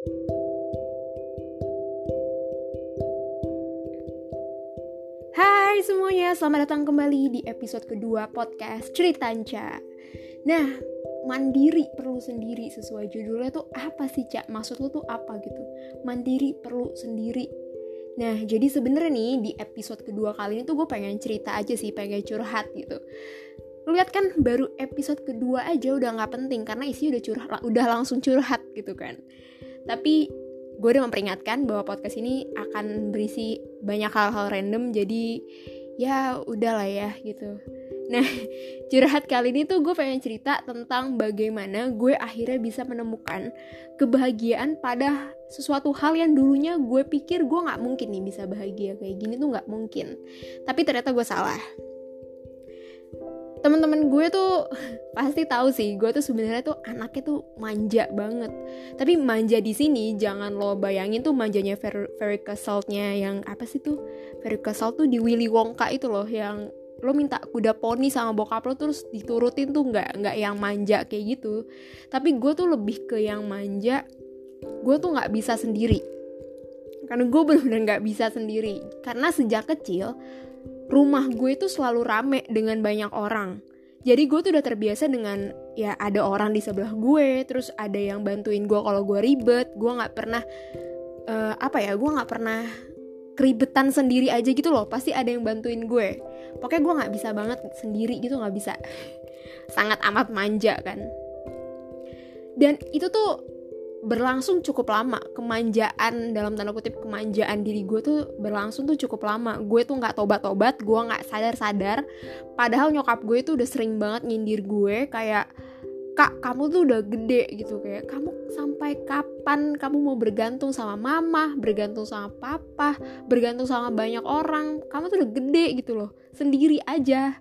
Hai semuanya, selamat datang kembali di episode kedua podcast Ceritanca Nah, mandiri perlu sendiri sesuai judulnya tuh apa sih Cak? Maksud lu tuh apa gitu? Mandiri perlu sendiri Nah, jadi sebenarnya nih di episode kedua kali ini tuh gue pengen cerita aja sih, pengen curhat gitu Lu lihat kan baru episode kedua aja udah nggak penting karena isi udah curhat, udah langsung curhat gitu kan Tapi gue udah memperingatkan bahwa podcast ini akan berisi banyak hal-hal random jadi ya udahlah ya gitu. Nah curhat kali ini tuh gue pengen cerita tentang bagaimana gue akhirnya bisa menemukan kebahagiaan pada sesuatu hal yang dulunya gue pikir gue nggak mungkin nih bisa bahagia kayak gini tuh nggak mungkin. Tapi ternyata gue salah teman-teman gue tuh pasti tahu sih gue tuh sebenarnya tuh anaknya tuh manja banget. Tapi manja di sini jangan lo bayangin tuh manjanya very, very Castle-nya yang apa sih tuh? Very Castle tuh di Willy Wonka itu loh yang lo minta kuda poni sama bokap lo terus diturutin tuh nggak nggak yang manja kayak gitu. Tapi gue tuh lebih ke yang manja gue tuh nggak bisa sendiri. Karena gue bener-bener nggak bisa sendiri. Karena sejak kecil rumah gue itu selalu rame dengan banyak orang. Jadi gue tuh udah terbiasa dengan ya ada orang di sebelah gue, terus ada yang bantuin gue kalau gue ribet. Gue nggak pernah uh, apa ya, gue nggak pernah keribetan sendiri aja gitu loh. Pasti ada yang bantuin gue. Pokoknya gue nggak bisa banget sendiri gitu nggak bisa. Sangat amat manja kan. Dan itu tuh berlangsung cukup lama. Kemanjaan dalam tanda kutip kemanjaan diri gue tuh berlangsung tuh cukup lama. Gue tuh nggak tobat-tobat gue nggak sadar-sadar. Padahal nyokap gue tuh udah sering banget nyindir gue kayak kak kamu tuh udah gede gitu. Kayak kamu sampai kapan kamu mau bergantung sama mama bergantung sama papa bergantung sama banyak orang? Kamu tuh udah gede gitu loh. Sendiri aja.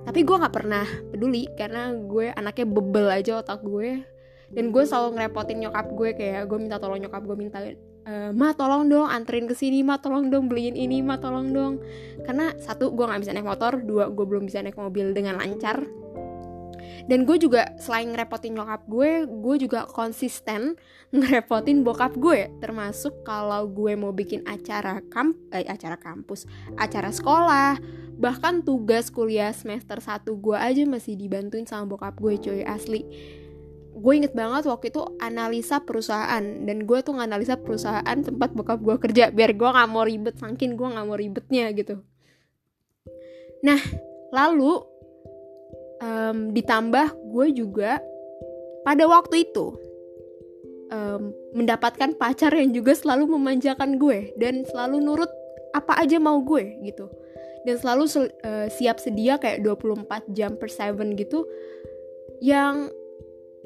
Tapi gue nggak pernah peduli karena gue anaknya bebel aja otak gue dan gue selalu ngerepotin nyokap gue kayak gue minta tolong nyokap gue minta e, ma tolong dong anterin ke sini ma tolong dong beliin ini ma tolong dong. Karena satu gue nggak bisa naik motor dua gue belum bisa naik mobil dengan lancar. Dan gue juga selain ngerepotin nyokap gue gue juga konsisten ngerepotin bokap gue. Termasuk kalau gue mau bikin acara kamp eh, acara kampus acara sekolah bahkan tugas kuliah semester 1 gue aja masih dibantuin sama bokap gue coy asli gue inget banget waktu itu analisa perusahaan. Dan gue tuh nganalisa perusahaan tempat bokap gue kerja. Biar gue nggak mau ribet saking gue nggak mau ribetnya gitu. Nah lalu um, ditambah gue juga pada waktu itu um, mendapatkan pacar yang juga selalu memanjakan gue. Dan selalu nurut apa aja mau gue? gitu. Dan selalu uh, siap sedia kayak 24 jam per 7 gitu. Yang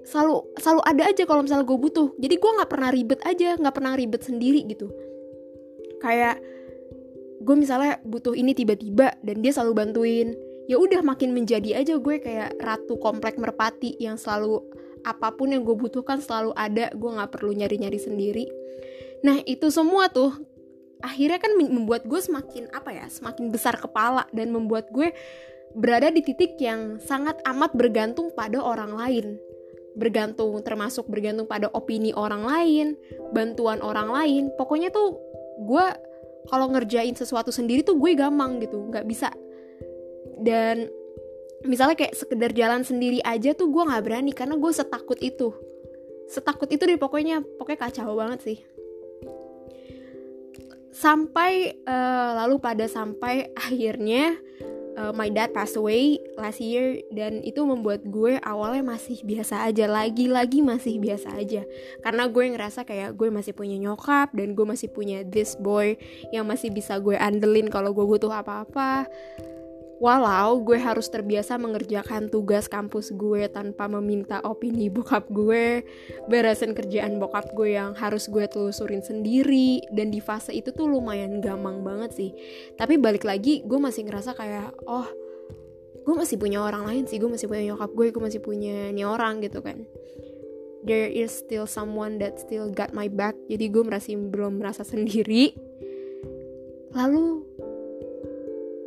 selalu selalu ada aja kalau misalnya gue butuh. Jadi gue nggak pernah ribet aja nggak pernah ribet sendiri gitu. Kayak gue misalnya butuh ini tiba-tiba dan dia selalu bantuin. Ya udah makin menjadi aja gue kayak ratu komplek merpati yang selalu apa pun yang gue butuhkan selalu ada gue nggak perlu nyari-nyari sendiri. Nah itu semua tuh akhirnya kan membuat gue semakin apa ya semakin besar kepala dan membuat gue berada di titik yang sangat amat bergantung pada orang lain bergantung termasuk bergantung pada opini orang lain, bantuan orang lain. Pokoknya tuh gue kalau ngerjain sesuatu sendiri tuh gue gampang gitu, nggak bisa. Dan misalnya kayak sekedar jalan sendiri aja tuh gue nggak berani karena gue setakut itu. Setakut itu deh pokoknya, pokoknya kacau banget sih. Sampai uh, lalu pada sampai akhirnya uh, my dad passed away last year dan itu membuat gue awalnya masih biasa aja lagi-lagi masih biasa aja. Karena gue ngerasa kayak gue masih punya nyokap dan gue masih punya this boy yang masih bisa gue andelin kalau gue butuh apa-apa Walau gue harus terbiasa mengerjakan tugas kampus gue tanpa meminta opini bokap gue, beresin kerjaan bokap gue yang harus gue telusurin sendiri, dan di fase itu tuh lumayan gampang banget sih. Tapi balik lagi, gue masih ngerasa kayak, oh, gue masih punya orang lain sih, gue masih punya nyokap gue, gue masih punya nih orang gitu kan. There is still someone that still got my back, jadi gue masih belum merasa sendiri. Lalu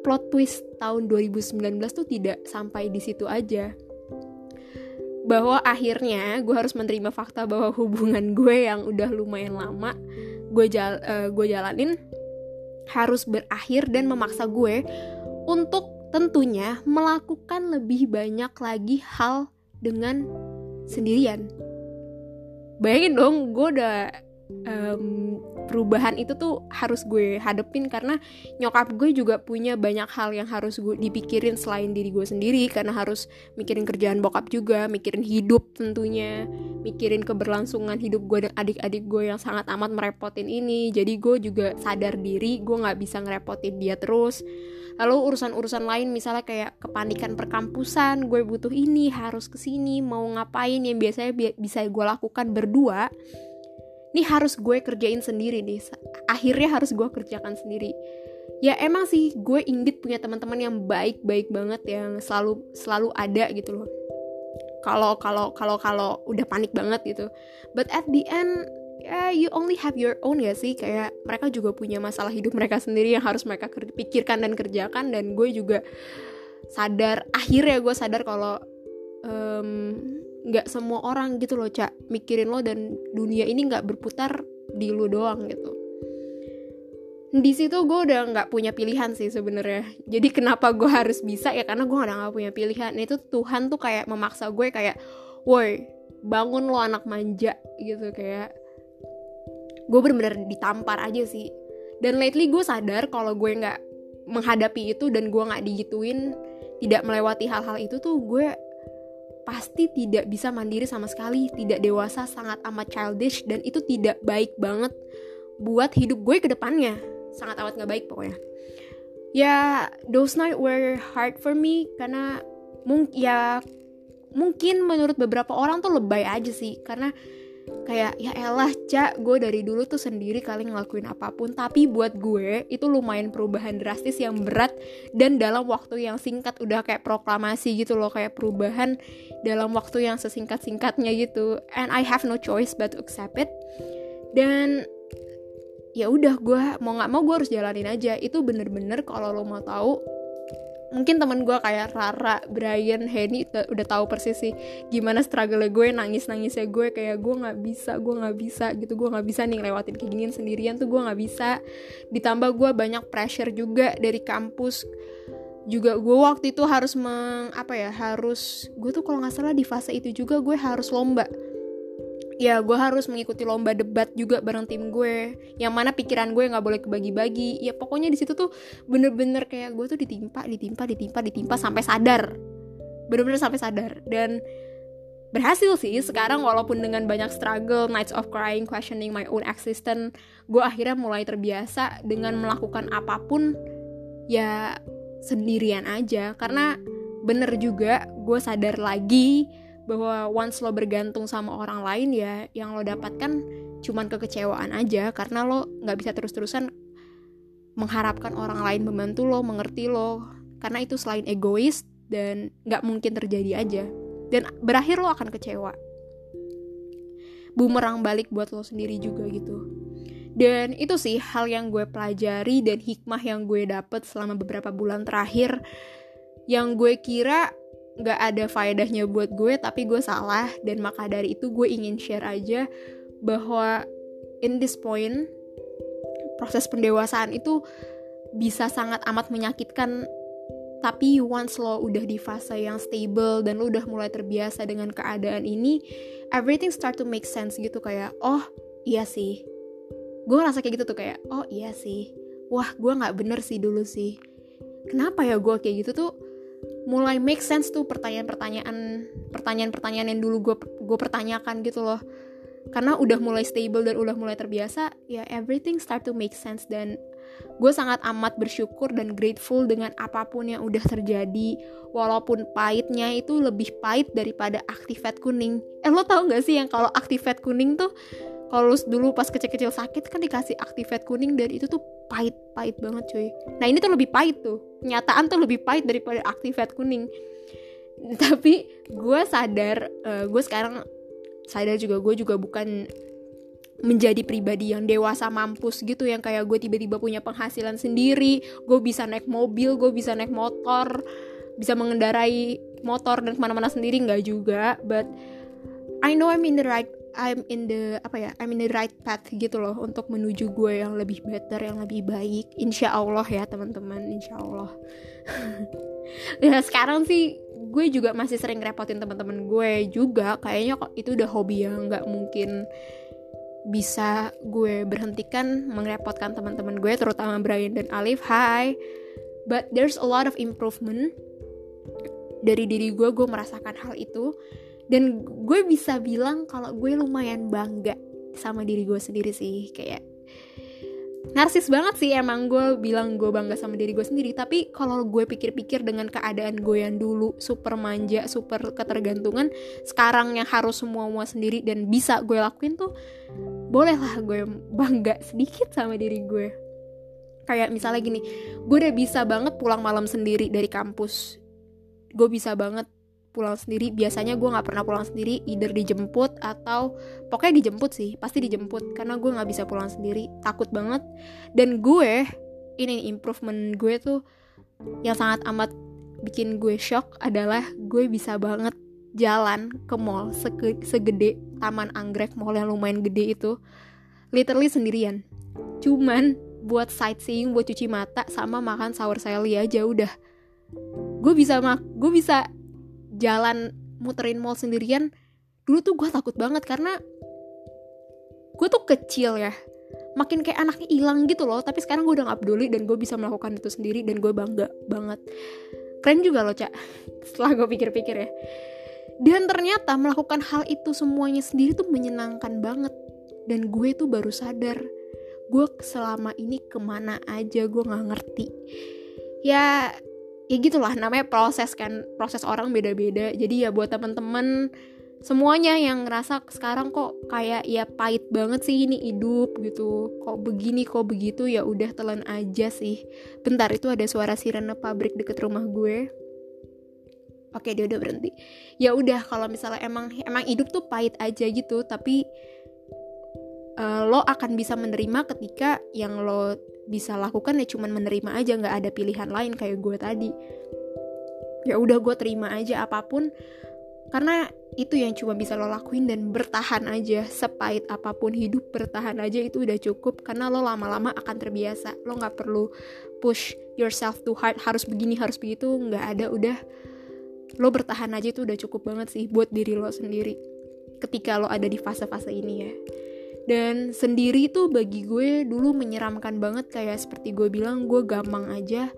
plot twist tahun 2019 tuh tidak sampai di situ aja. bahwa akhirnya gue harus menerima fakta bahwa hubungan gue yang udah lumayan lama gue jal uh, gue jalanin harus berakhir dan memaksa gue untuk tentunya melakukan lebih banyak lagi hal dengan sendirian. Bayangin dong, gue udah um, perubahan itu tuh harus gue hadepin karena nyokap gue juga punya banyak hal yang harus gue dipikirin selain diri gue sendiri karena harus mikirin kerjaan bokap juga, mikirin hidup tentunya, mikirin keberlangsungan hidup gue dan adik-adik gue yang sangat amat merepotin ini. Jadi gue juga sadar diri gue nggak bisa ngerepotin dia terus. Lalu urusan-urusan lain misalnya kayak kepanikan perkampusan, gue butuh ini, harus ke sini, mau ngapain yang biasanya bi bisa gue lakukan berdua ini harus gue kerjain sendiri nih. Akhirnya harus gue kerjakan sendiri. Ya emang sih gue indit punya teman-teman yang baik-baik banget yang selalu selalu ada gitu loh. Kalau kalau kalau kalau udah panik banget gitu. But at the end ya yeah, you only have your own ya sih? Kayak mereka juga punya masalah hidup mereka sendiri yang harus mereka pikirkan dan kerjakan. Dan gue juga sadar akhirnya gue sadar kalau um, nggak semua orang gitu loh cak mikirin lo dan dunia ini nggak berputar di lo doang gitu. Di situ gue udah nggak punya pilihan sih sebenarnya. Jadi kenapa gue harus bisa? Ya karena gue udah nggak punya pilihan. Nah, itu Tuhan tuh kayak memaksa gue kayak woi bangun lo anak manja gitu kayak. Gue bener-bener ditampar aja sih. Dan lately gue sadar kalau gue nggak menghadapi itu dan gue nggak digituin tidak melewati hal-hal itu tuh gue pasti tidak bisa mandiri sama sekali, tidak dewasa, sangat amat childish dan itu tidak baik banget buat hidup gue ke depannya. Sangat amat gak baik pokoknya. Ya, those night were hard for me karena mung ya mungkin menurut beberapa orang tuh lebay aja sih karena kayak ya elah cak gue dari dulu tuh sendiri kali ngelakuin apa pun. Tapi buat gue itu lumayan perubahan drastis yang berat dan dalam waktu yang singkat udah kayak proklamasi gitu loh kayak perubahan dalam waktu yang sesingkat singkatnya gitu. And I have no choice but to accept it. Dan ya udah gue mau nggak mau gue harus jalanin aja. Itu bener-bener kalau lo mau tahu mungkin teman gue kayak Rara, Brian, Henny udah tahu persis sih gimana struggle gue nangis nangisnya gue kayak gue nggak bisa gue nggak bisa gitu gue nggak bisa nih lewatin kayak ginian sendirian tuh gue nggak bisa. Ditambah gue banyak pressure juga dari kampus. Juga gue waktu itu harus meng apa ya harus gue tuh kalau nggak salah di fase itu juga gue harus lomba ya gue harus mengikuti lomba debat juga bareng tim gue. Yang mana pikiran gue nggak boleh kebagi-bagi. Ya pokoknya di situ tuh bener-bener kayak gue tuh ditimpa ditimpa ditimpa ditimpa sampai sadar. Bener-bener sampai sadar. Dan berhasil sih sekarang walaupun dengan banyak struggle nights of crying questioning my own existence gue akhirnya mulai terbiasa dengan melakukan apa pun ya sendirian aja. Karena bener juga gue sadar lagi bahwa once lo bergantung sama orang lain ya yang lo dapatkan cuman kekecewaan aja. Karena lo nggak bisa terus-terusan mengharapkan orang lain membantu lo mengerti lo. Karena itu selain egois dan nggak mungkin terjadi aja. Dan berakhir lo akan kecewa. Bumerang balik buat lo sendiri juga gitu. Dan itu sih hal yang gue pelajari dan hikmah yang gue dapet selama beberapa bulan terakhir. Yang gue kira gak ada faedahnya buat gue tapi gue salah. Dan maka dari itu gue ingin share aja bahwa in this point proses pendewasaan itu bisa sangat amat menyakitkan. Tapi once lo udah di fase yang stable dan lo udah mulai terbiasa dengan keadaan ini everything start to make sense gitu. Kayak oh iya sih. Gue ngerasa kayak gitu tuh kayak oh iya sih. Wah gue nggak bener sih dulu sih. Kenapa ya gue kayak gitu tuh mulai make sense tuh pertanyaan-pertanyaan pertanyaan-pertanyaan yang dulu gue gue pertanyakan gitu loh. Karena udah mulai stable dan udah mulai terbiasa ya everything start to make sense. Dan gue sangat amat bersyukur dan grateful dengan apa pun yang udah terjadi. Walaupun pahitnya itu lebih pahit daripada aktifat kuning. Eh lo tau gak sih yang kalau aktifat kuning tuh kalau dulu pas kecil-kecil sakit kan dikasih aktifat kuning dan itu tuh pahit pahit banget cuy. Nah ini tuh lebih pahit tuh. Kenyataan tuh lebih pahit daripada aktifat kuning. Tapi gue sadar uh, gue sekarang sadar juga gue juga bukan menjadi pribadi yang dewasa mampus gitu yang kayak gue tiba-tiba punya penghasilan sendiri gue bisa naik mobil gue bisa naik motor bisa mengendarai motor dan ke mana-mana sendiri nggak juga. But I know I'm in the right I'm in the apa ya I'm in the right path gitu loh untuk menuju gue yang lebih better yang lebih baik. Insya Allah ya teman-teman. Insya Allah. Ya sekarang sih gue juga masih sering repotin teman-teman gue juga. Kayaknya kok itu udah hobi yang nggak mungkin bisa gue berhentikan merepotkan teman-teman gue terutama Brian dan Alif. Hai. But there's a lot of improvement dari diri gue gue merasakan hal itu dan gue bisa bilang kalau gue lumayan bangga sama diri gue sendiri sih kayak narsis banget sih emang gue bilang gue bangga sama diri gue sendiri. Tapi kalau gue pikir-pikir dengan keadaan gue yang dulu super manja super ketergantungan sekarang yang harus semua semua sendiri dan bisa gue lakuin tuh bolehlah gue bangga sedikit sama diri gue. Kayak misalnya gini gue udah bisa banget pulang malam sendiri dari kampus. Gue bisa banget pulang sendiri. Biasanya gue nggak pernah pulang sendiri either dijemput atau pokoknya dijemput sih pasti dijemput karena gue nggak bisa pulang sendiri. Takut banget. Dan gue ini improvement gue tuh yang sangat amat bikin gue shock adalah gue bisa banget jalan ke mall segede taman anggrek mall yang lumayan gede itu literally sendirian. Cuman buat sightseeing buat cuci mata sama makan sahur sally aja udah. Gue bisa mak gue bisa jalan muterin mall sendirian dulu tuh gue takut banget karena gue tuh kecil ya. Makin kayak anaknya hilang gitu loh tapi sekarang gue udah gak peduli dan gue bisa melakukan itu sendiri dan gue bangga banget. Keren juga loh cak. Setelah gue pikir-pikir ya. Dan ternyata melakukan hal itu semuanya sendiri tuh menyenangkan banget. Dan gue tuh baru sadar gue selama ini ke mana aja gue nggak ngerti. Ya ya gitulah namanya proses kan proses orang beda-beda. Jadi ya buat temen-temen semuanya yang ngerasa sekarang kok kayak ya pahit banget sih ini hidup gitu. Kok begini kok begitu ya udah telan aja sih. Bentar itu ada suara sirene pabrik deket rumah gue. Oke dia udah berhenti. Ya udah kalau misalnya emang emang hidup tuh pahit aja gitu. Tapi uh, lo akan bisa menerima ketika yang lo bisa lakukan ya cuman menerima aja nggak ada pilihan lain kayak gue tadi. Ya udah gue terima aja apa pun karena itu yang cuma bisa lo lakuin dan bertahan aja sepait apa pun hidup bertahan aja itu udah cukup karena lo lama-lama akan terbiasa. Lo nggak perlu push yourself too hard harus begini harus begitu nggak ada udah. Lo bertahan aja itu udah cukup banget sih buat diri lo sendiri ketika lo ada di fase-fase ini ya dan sendiri tuh bagi gue dulu menyeramkan banget kayak seperti gue bilang gue gampang aja.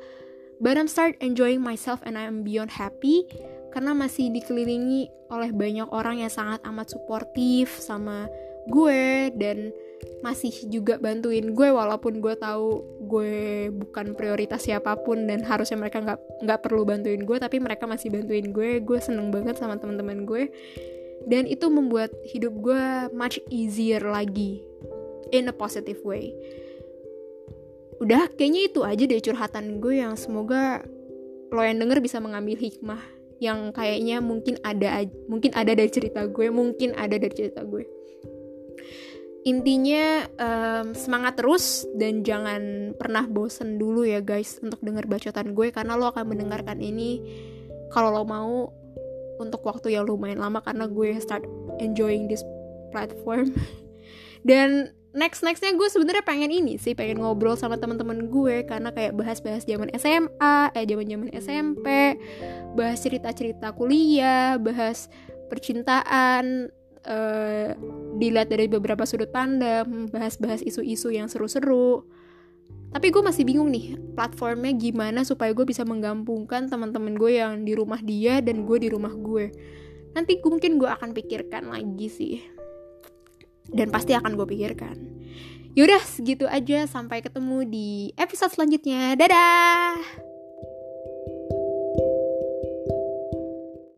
But I'm start enjoying myself and I'm beyond happy karena masih dikelilingi oleh banyak orang yang sangat amat suportif sama gue dan masih juga bantuin gue walaupun gue tahu gue bukan prioritas siapa pun dan harusnya mereka nggak nggak perlu bantuin gue tapi mereka masih bantuin gue. Gue seneng banget sama teman-teman gue dan itu membuat hidup gue much easier lagi. In a positive way. Udah kayaknya itu aja deh curhatan gue yang semoga lo yang denger bisa mengambil hikmah yang kayaknya mungkin ada mungkin ada dari cerita gue mungkin ada dari cerita gue. Intinya um, semangat terus dan jangan pernah bosen dulu ya guys untuk denger bacotan gue karena lo akan mendengarkan ini. Kalau lo mau untuk waktu yang lumayan lama karena gue start enjoying this platform. Dan next nextnya gue sebenarnya pengen ini sih pengen ngobrol sama teman-teman gue karena kayak bahas-bahas zaman SMA eh zaman zaman SMP bahas cerita-cerita kuliah bahas percintaan uh, dilihat dari beberapa sudut pandang bahas-bahas isu-isu yang seru-seru tapi gue masih bingung nih platformnya gimana supaya gue bisa menggabungkan teman-teman gue yang di rumah dia dan gue di rumah gue nanti gue, mungkin gue akan pikirkan lagi sih. Dan pasti akan gue pikirkan. Yaudah segitu aja. Sampai ketemu di episode selanjutnya. Dadah